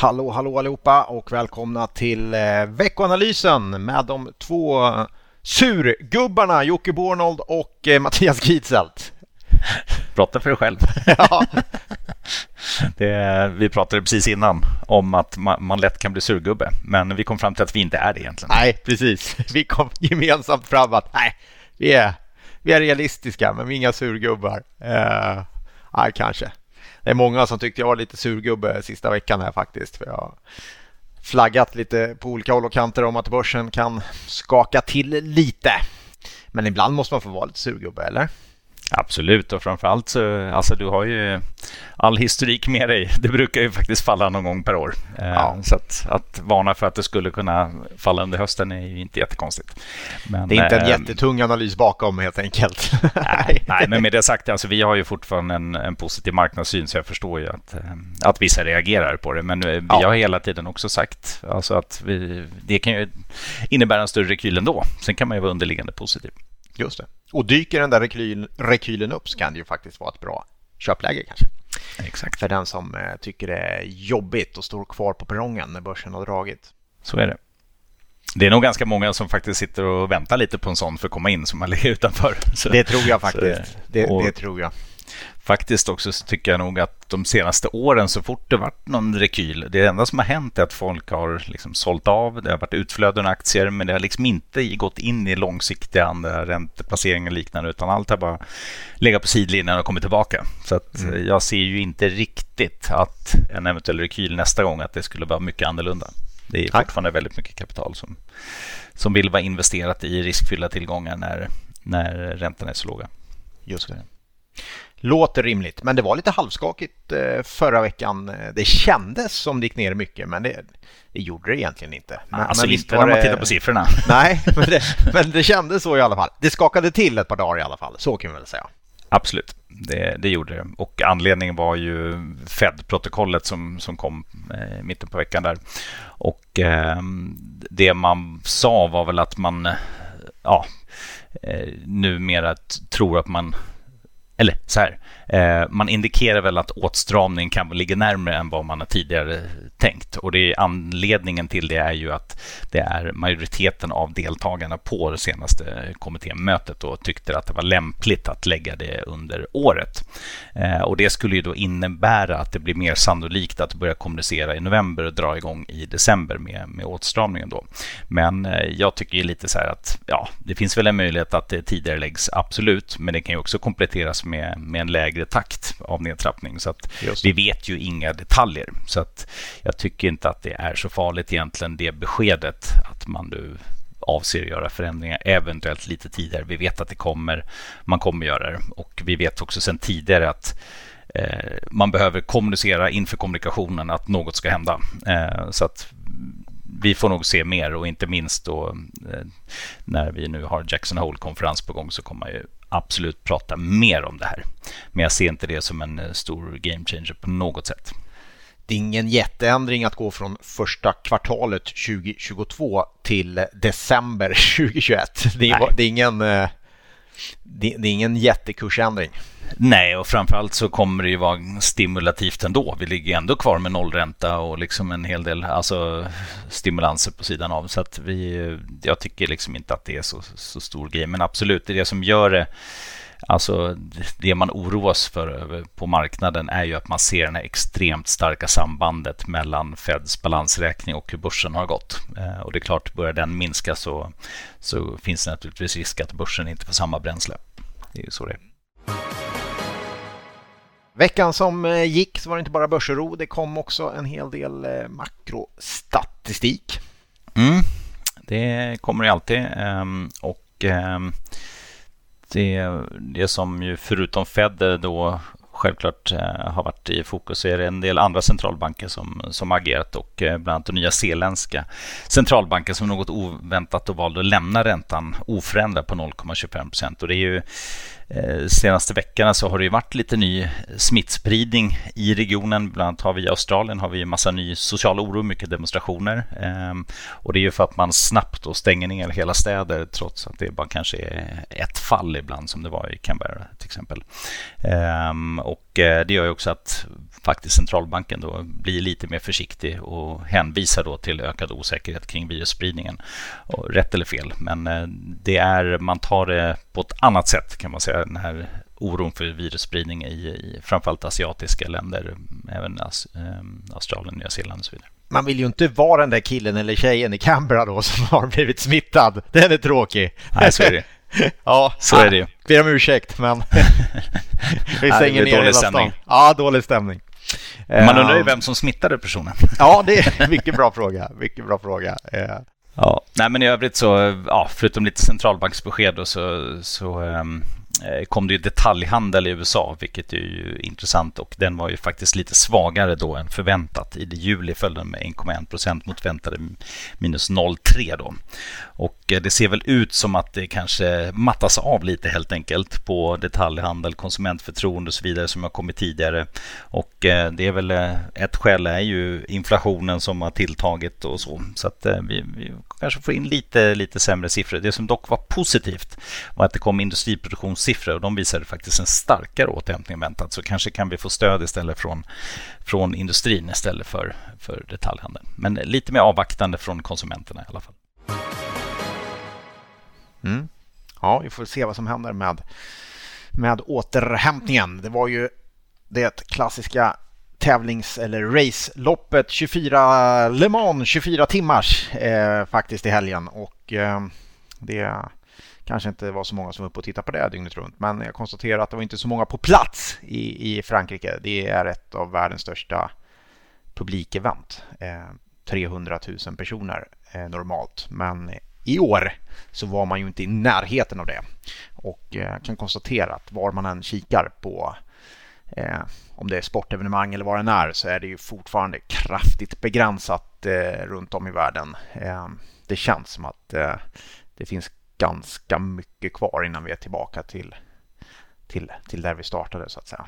Hallå, hallå allihopa och välkomna till eh, veckoanalysen med de två surgubbarna Jocke Bornold och eh, Mattias Gitzelt. Prata för dig själv. ja. det, vi pratade precis innan om att man, man, lätt kan bli surgubbe, men vi kom fram till att vi inte är det egentligen. Nej, precis. Vi kom gemensamt fram att nej, vi är, vi är realistiska, men vi är inga surgubbar. Uh, nej, kanske det är många som tyckte jag var lite surgubbe sista veckan här faktiskt. För jag har flaggat lite på olika håll och kanter om att börsen kan skaka till lite. Men ibland måste man få vara lite surgubbe, eller? Absolut, och framförallt så alltså du har ju all historik med dig. Det brukar ju faktiskt falla någon gång per år. Eh, ja. Så att, att varna för att det skulle kunna falla under hösten är ju inte jättekonstigt. Men, det är inte en äh, jättetung analys bakom helt enkelt. Nej, nej, men med det sagt, alltså, vi har ju fortfarande en, en positiv marknadssyn så jag förstår ju att, eh, att vissa reagerar på det. Men vi ja. har hela tiden också sagt alltså att vi, det kan ju innebära en större rekyl ändå. Sen kan man ju vara underliggande positiv. Just det. Och dyker den där rekyl, rekylen upp så kan det ju faktiskt vara ett bra köpläge kanske. Exakt. För den som eh, tycker det är jobbigt och står kvar på perrongen när börsen har dragit. Så är det. Det är nog ganska många som faktiskt sitter och väntar lite på en sån för att komma in som har legat utanför. Så, det tror jag faktiskt. Det, det, det, tror jag faktiskt också så tycker jag nog att de senaste åren så fort det varit någon rekyl, det enda som har hänt är att folk har liksom sålt av, det har varit utflöden av aktier, men det har liksom inte gått in i långsiktiga ränteplaceringar och liknande, utan allt har bara legat på sidlinjen och kommit tillbaka. Så att mm. jag ser ju inte riktigt att en eventuell rekyl nästa gång, att det skulle vara mycket annorlunda. Det är fortfarande väldigt mycket kapital som, som vill vara investerat i riskfyllda tillgångar när, när räntorna är så låga. Just det. Låter rimligt, men det var lite halvskakigt eh, förra veckan. Det kändes som det gick ner mycket, men det, det gjorde det egentligen inte. Men, alltså men inte när man tittar på siffrorna. Nej, men det, men det kändes så i alla fall. Det skakade till ett par dagar i alla fall, så kan vi väl säga. Absolut, det, det gjorde det. Och anledningen var ju Fed-protokollet som, som kom eh, mitten på veckan där. Och eh, det man sa var väl att man ja, eh, numera tror att man eller så här, eh, man indikerar väl att åtstramning kan ligga närmare än vad man har tidigare tänkt. Och det är anledningen till det är ju att det är majoriteten av deltagarna på det senaste kommittémötet och tyckte att det var lämpligt att lägga det under året. Eh, och det skulle ju då innebära att det blir mer sannolikt att börja kommunicera i november och dra igång i december med, med åtstramningen då. Men eh, jag tycker ju lite så här att ja, det finns väl en möjlighet att det tidigare läggs absolut, men det kan ju också kompletteras med, med en lägre takt av nedtrappning. Så att vi vet ju inga detaljer. Så att jag tycker inte att det är så farligt egentligen det beskedet att man nu avser att göra förändringar, eventuellt lite tidigare. Vi vet att det kommer, man kommer göra det och vi vet också sedan tidigare att eh, man behöver kommunicera inför kommunikationen att något ska hända. Eh, så att vi får nog se mer och inte minst då eh, när vi nu har Jackson Hole-konferens på gång så kommer man ju absolut prata mer om det här. Men jag ser inte det som en eh, stor game changer på något sätt. Det är ingen jätteändring att gå från första kvartalet 2022 till december 2021. Det är, det är ingen, det, det, är ingen jättekursändring. Nej, och framförallt så kommer det ju vara stimulativt ändå. Vi ligger ändå kvar med nollränta och liksom en hel del alltså, stimulanser på sidan av. Så att vi, jag tycker liksom inte att det är så, så stor grej. Men absolut, det är det som gör det Alltså det man oroas för på marknaden är ju att man ser det här extremt starka sambandet mellan Feds balansräkning och hur börsen har gått. Eh, och det är klart, börjar den minska så, så finns det naturligtvis risk att börsen inte får samma bränsle. Det är ju så det är. Veckan som eh, gick så var det inte bara börsoro, det kom också en hel del eh, makrostatistik. Mm, det kommer det alltid. Ehm, och ehm, det, det som ju förutom Fed då självklart eh, har varit i fokus så är det en del andra centralbanker som, som agerat och eh, bland annat den nya zeeländska centralbanken som något oväntat och valde att lämna räntan oförändrad på 0,25 procent. Och det är ju eh, senaste veckorna så har det varit lite ny smittspridning i regionen. Bland annat har vi i Australien har vi en massa ny social oro, mycket demonstrationer. Ehm, och det är ju för att man snabbt då stänger ner hela städer trots att det bara kanske är ett fall ibland som det var i Canberra till exempel. Ehm, och eh, det gör ju också att faktiskt centralbanken då blir lite mer försiktig och hänvisar då till ökad osäkerhet kring virusspridningen. Och rätt eller fel, men eh, det är, man tar det på ett annat sätt kan man säga, den här oron för virusspridning i, i framförallt asiatiska länder, även As, eh, Australien, Nya Zeeland och så vidare. Man vill ju inte vara den där killen eller tjejen i Canberra då som har blivit smittad. Den är tråkig. Nej, så är det. ja, så är det ju. Ber om ursäkt, men vi stänger ner hela stan. Ja, dålig stämning. Man undrar ju vem som smittade personen. ja, det är mycket bra fråga. Mycket bra fråga. Ja, nej, men i övrigt så, ja, förutom lite centralbanksbesked då, så, så um, Eh, Eh, kom det ju detaljhandel i USA, vilket är ju intressant och den var ju faktiskt lite svagare då än förväntat. I juli föll den med 1,1 procent mot väntade minus 0,3 då. Och eh, det ser väl ut som att det kanske mattas av lite helt enkelt på detaljhandel, konsumentförtroende och så vidare som har kommit tidigare. Och eh, det är väl ett skäl är ju inflationen som har tilltagit och så. Så att vi, vi kanske får in lite, lite sämre siffror. Det som dock var positivt var att det kom industriproduktions siffror och de visade faktiskt en starkare återhämtning än väntat. Så kanske kan vi få stöd istället från, från industrin istället för, för detaljhandeln. Men lite mer avvaktande från konsumenterna i alla fall. Mm. Ja, vi får se vad som händer med, med återhämtningen. Det var ju det klassiska tävlings eller raceloppet 24 Le Mans 24 timmars eh, faktiskt i helgen och eh, det kanske inte var så många som var uppe och tittade på det dygnet runt. Men jag konstaterar att det var inte så många på plats i, i Frankrike. Det är ett av världens största publikevent. Eh, 300 000 personer eh, normalt. Men i år så var man ju inte i närheten av det. Och eh, kan konstatera att var man än kikar på eh, om det är sportevenemang eller vad det än är så är det ju fortfarande kraftigt begränsat eh, runt om i världen. Eh, det känns som att eh, det finns ganska mycket kvar innan vi är tillbaka till, till, till där vi startade så att säga.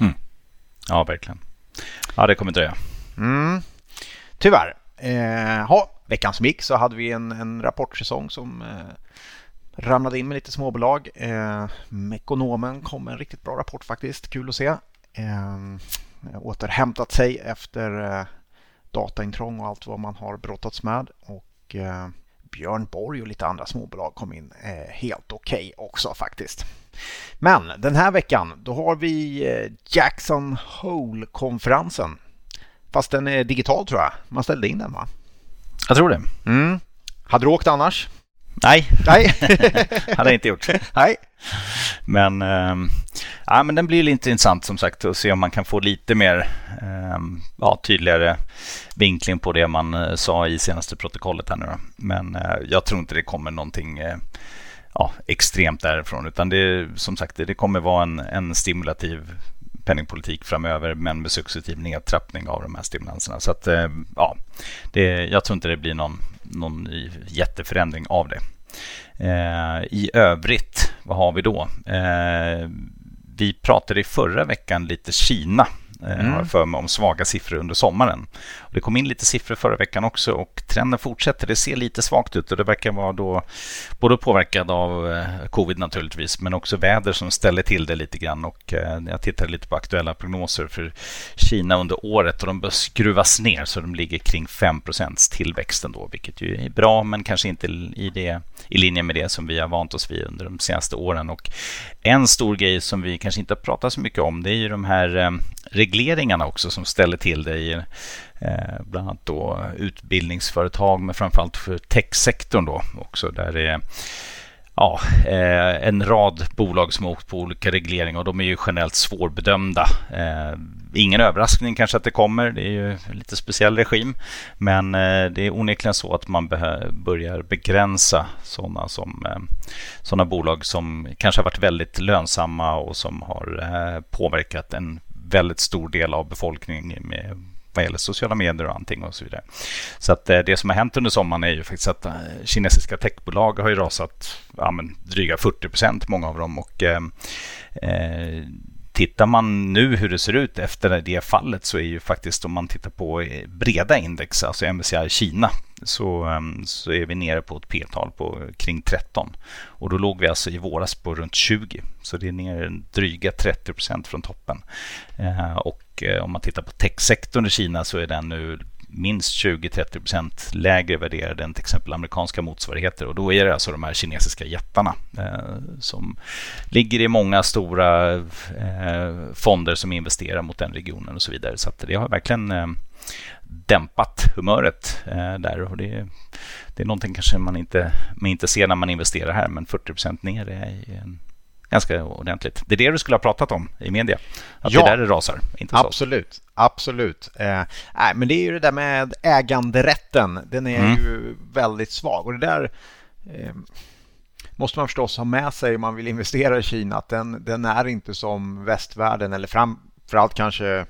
Mm. Ja, verkligen. Ja, det kommer dröja. Mm. Tyvärr. Eh, ha, veckan som gick så hade vi en, en rapportsäsong som eh, ramlade in med lite småbolag. Eh, Mekonomen kom med en riktigt bra rapport faktiskt. Kul att se. Eh, återhämtat sig efter eh, dataintrång och allt vad man har brottats med. Och eh, Björn Borg och lite andra småbolag kom in eh, helt okej okay också faktiskt. Men den här veckan då har vi eh, Jackson Hole-konferensen. Fast den är digital tror jag. Man ställde in den va? Jag tror det. Mm. Hade du åkt annars? Nej, Nej. hade jag inte gjort. Nej. Men, äh, ja, men den blir lite intressant som sagt att se om man kan få lite mer äh, ja, tydligare vinkling på det man äh, sa i senaste protokollet här nu. Då. Men äh, jag tror inte det kommer någonting äh, ja, extremt därifrån utan det som sagt det kommer vara en, en stimulativ penningpolitik framöver men med successiv nedtrappning av de här stimulanserna. Så att, ja, det, jag tror inte det blir någon, någon jätteförändring av det. Eh, I övrigt, vad har vi då? Eh, vi pratade i förra veckan lite Kina Eh, mm. har för mig, om svaga siffror under sommaren. Och det kom in lite siffror förra veckan också och trenden fortsätter. Det ser lite svagt ut och det verkar vara då både påverkad av eh, covid naturligtvis men också väder som ställer till det lite grann. Och eh, jag tittade lite på aktuella prognoser för Kina under året och de bör skruvas ner så de ligger kring 5 tillväxt ändå vilket ju är bra men kanske inte i, det, i linje med det som vi har vant oss vid under de senaste åren. Och en stor grej som vi kanske inte har pratat så mycket om det är ju de här eh, regleringarna också som ställer till det i eh, bland annat då utbildningsföretag men framförallt för techsektorn då också där det är ja, eh, en rad bolag som har åkt på olika regleringar och de är ju generellt svårbedömda. Eh, ingen överraskning kanske att det kommer. Det är ju en lite speciell regim. Men eh, det är onekligen så att man börjar begränsa sådana, som, eh, såna bolag som kanske har varit väldigt lönsamma och som har eh, påverkat en väldigt stor del av befolkningen med vad gäller sociala medier och allting och så vidare. Så att eh, det som har hänt under sommaren är ju faktiskt att eh, kinesiska techbolag har ju rasat ja, men, dryga 40 procent, många av dem. Och, eh, eh tittar man nu hur det ser ut efter det fallet så är ju faktiskt om man tittar på eh, breda index, alltså MSCI Kina, så, ehm, så är vi nere på ett p-tal på kring 13. Och då låg vi alltså i våras på runt 20. Så det är ner dryga 30 procent från toppen. Eh, och eh, om man tittar på techsektorn i Kina så är den nu minst 20-30% lägre värderade än till exempel amerikanska motsvarigheter. Och då är det alltså de här kinesiska jättarna eh, som ligger i många stora eh, fonder som investerar mot den regionen och så vidare. Så det har verkligen eh, dämpat humöret eh, där. Och det, det är någonting kanske man inte, man inte ser när man investerar här, men 40% ner är en ganska ordentligt. Det är det du skulle ha pratat om i media. Att ja, det är där det rasar, inte så. Absolut, absolut. Eh, nej, men det är ju det där med äganderätten. Den är mm. ju väldigt svag och det där eh, måste man förstås ha med sig om man vill investera i Kina. Att den, den är inte som västvärlden eller framförallt kanske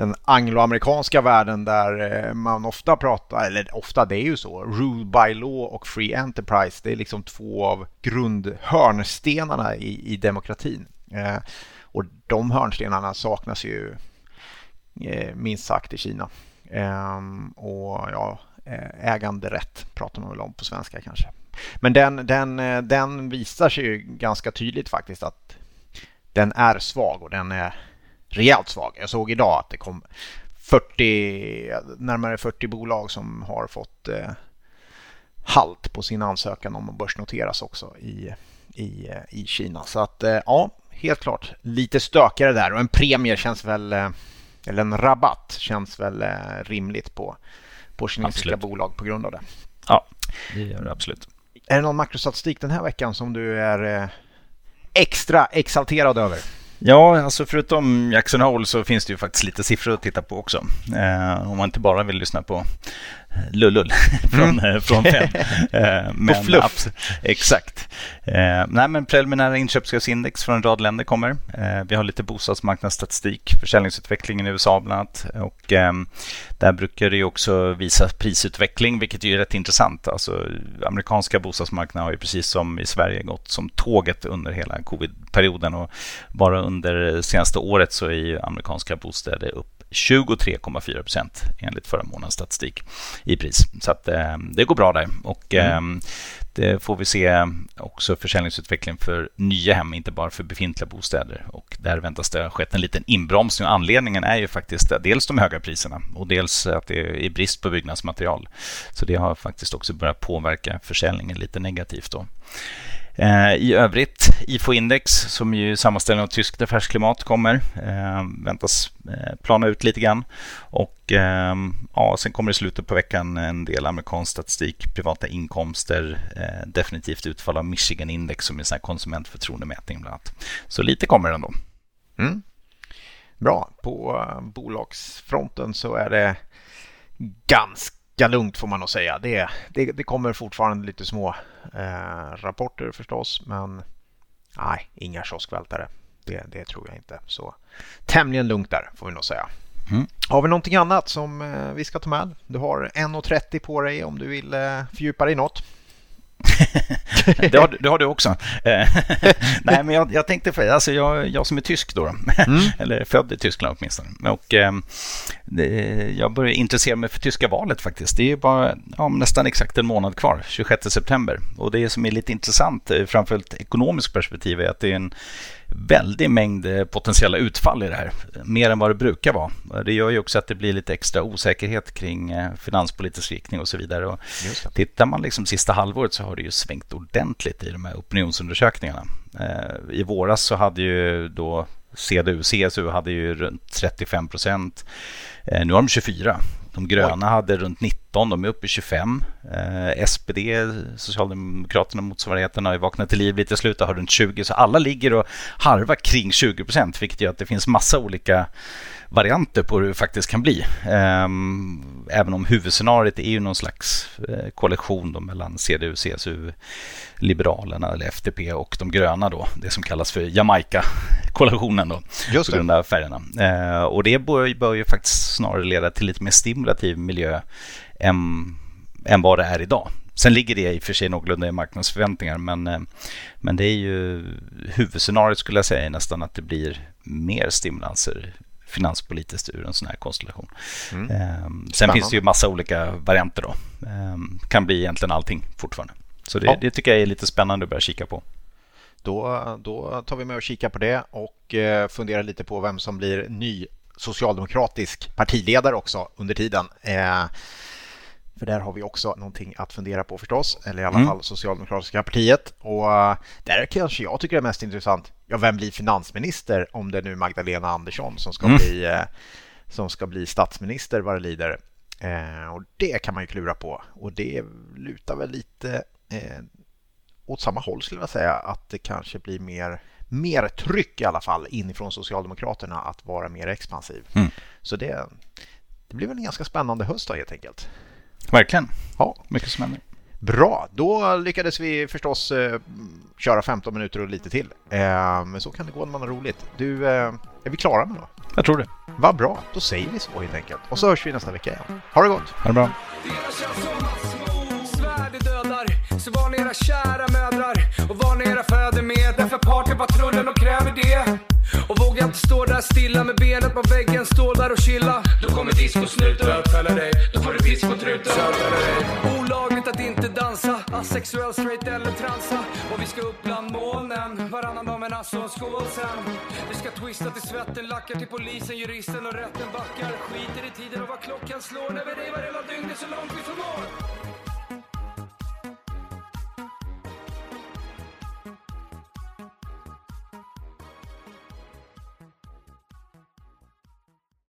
den angloamerikanska världen där eh, man ofta pratar, eller ofta det är ju så, rule by law och free enterprise. Det är liksom två av grundhörnstenarna i, i demokratin. Eh, och de hörnstenarna saknas ju eh, minst sagt i Kina. Eh, och ja, eh, äganderätt pratar man väl om på svenska kanske. Men den, den, eh, den visar sig ju ganska tydligt faktiskt att den är svag och den är rejält svag. Jag såg idag att det kom 40, närmare 40 bolag som har fått eh, halt på sin ansökan om att börsnoteras också i, i, eh, i Kina. Så att eh, ja, helt klart lite stökigare där och en premie känns väl, eh, eller en rabatt känns väl eh, rimligt på, på kinesiska absolut. bolag på grund av det. Ja, det gör det absolut. Är det någon makrostatistik den här veckan som du är eh, extra exalterad över? Ja, alltså förutom Jackson Hole så finns det ju faktiskt lite siffror att titta på också. Eh, om man inte bara vill lyssna på lullull från, mm. Eh, från Fed. Eh, men, på fluff. Exakt. Eh, nej, men preliminära inköpschefsindex från en rad länder kommer. Vi har lite bostadsmarknadsstatistik, försäljningsutvecklingen i USA bland annat. Och, eh, där brukar det också visa prisutveckling, vilket är rätt intressant. Alltså, amerikanska bostadsmarknaden har ju precis som i Sverige gått som tåget under hela covid-perioden. Och bara under det senaste året så är amerikanska bostäder upp 23,4 procent enligt förra månadens statistik i pris. Så att, eh, det går bra där. Och, mm. eh, det får vi se också försäljningsutveckling för nya hem, inte bara för befintliga bostäder. Och där väntas det ha skett en liten inbromsning. Och anledningen är ju faktiskt dels de höga priserna och dels att det är brist på byggnadsmaterial. Så det har faktiskt också börjat påverka försäljningen lite negativt. Då. Eh, I övrigt, IFO-index som ju sammanställning av tyskt affärsklimat kommer, eh, väntas eh, plana ut lite grann. Och eh, ja, sen kommer i slutet på veckan en del amerikansk statistik, privata inkomster, eh, definitivt utfall av Michigan-index som är en konsumentförtroendemätning bland annat. Så lite kommer det ändå. Mm. Bra, på eh, bolagsfronten så är det ganska ganska lugnt får man nog säga. Det, det, det kommer fortfarande lite små eh, rapporter förstås, men nej, inga kioskvältare. Det, det tror jag inte. Så tämligen lugnt där får vi nog säga. Mm. Har vi någonting annat som eh, vi ska ta med? Du har 1.30 på dig om du vill eh, fördjupa dig i något. det, har, det har du också. Eh, nej, men jag, jag tänkte, alltså jag, jag som är tysk då, mm. eller född i Tyskland åtminstone. Och, eh, jag började intressera mig för tyska valet faktiskt. Det är bara ja, nästan exakt en månad kvar, 26 september. Och det som är lite intressant, eh, framförallt ekonomiskt perspektiv, är att det är en väldig mängd eh, potentiella utfall i det här. Mer än vad det brukar vara. Det gör ju också att det blir lite extra osäkerhet kring eh, finanspolitisk riktning och så vidare. Och tittar man liksom sista halvåret så har det ju svängt ordentligt i de här opinionsundersökningarna. Eh, I våras så hade ju då CDU, CSU hade ju runt 35 procent. Nu har de 24. De gröna Oj. hade runt 19, de är uppe i 25. Eh, SPD, Socialdemokraterna, motsvarigheten, har ju vaknat till liv lite i slutet, har runt 20. Så alla ligger och harvar kring 20 procent, vilket gör att det finns massa olika varianter på hur det faktiskt kan bli. Ehm, även om huvudscenariot är ju någon slags eh, koalition mellan CDU, CSU, Liberalerna eller FDP och de gröna då, det som kallas för Jamaica-koalitionen då, Just på grund av färgerna. Ehm, och det bör, bör ju faktiskt snarare leda till lite mer stimulativ miljö än, än vad det är idag. Sen ligger det i och för sig någorlunda i marknadsförväntningar men, eh, men det är ju huvudscenariot skulle jag säga nästan att det blir mer stimulanser finanspolitiskt ur en sån här konstellation. Mm. Ehm, sen finns det ju massa olika varianter då. Ehm, kan bli egentligen allting fortfarande. Så det, ja. det, tycker jag är lite spännande att börja kika på. Då, då tar vi med och kika på det och eh, funderar lite på vem som blir ny socialdemokratisk partiledare också under tiden. För där har vi också någonting att fundera på förstås, eller i alla mm. fall Socialdemokratiska partiet. Och eh, där kanske jag tycker det är mest intressant, ja vem blir finansminister om det nu är Magdalena Andersson som ska, mm. bli, eh, som ska bli statsminister vad det lider. Eh, och det kan man ju klura på och det lutar väl lite eh, åt samma håll skulle jag säga, att det kanske blir mer mer tryck i alla fall inifrån Socialdemokraterna att vara mer expansiv. Mm. Så det, det blir väl en ganska spännande höst då helt enkelt. Verkligen. Ja. Mycket som händer. Bra, då lyckades vi förstås eh, köra 15 minuter och lite till. Eh, men så kan det gå när man har roligt. Du, eh, är vi klara med då? Jag tror det. Vad bra, då säger vi så helt enkelt. Och så hörs vi nästa vecka igen. Ha det gott! Ha det bra! Så var ni era kära mödrar och var ni era fäder med. Därför partypatrullen och kräver det. Och vågar inte stå där stilla med benet på väggen, stå där och chilla. Då kommer discosnuten bötfälla dig. Då får du discotruten bötfälla dig. Olagligt att inte dansa, asexuell, straight eller transa. Och vi ska upp bland molnen, varannan dag men alltså skål sen. Vi ska twista till svetten, lackar till polisen, juristen och rätten backar. Skiter i tiden och vad klockan slår när vi revar hela dygnet så långt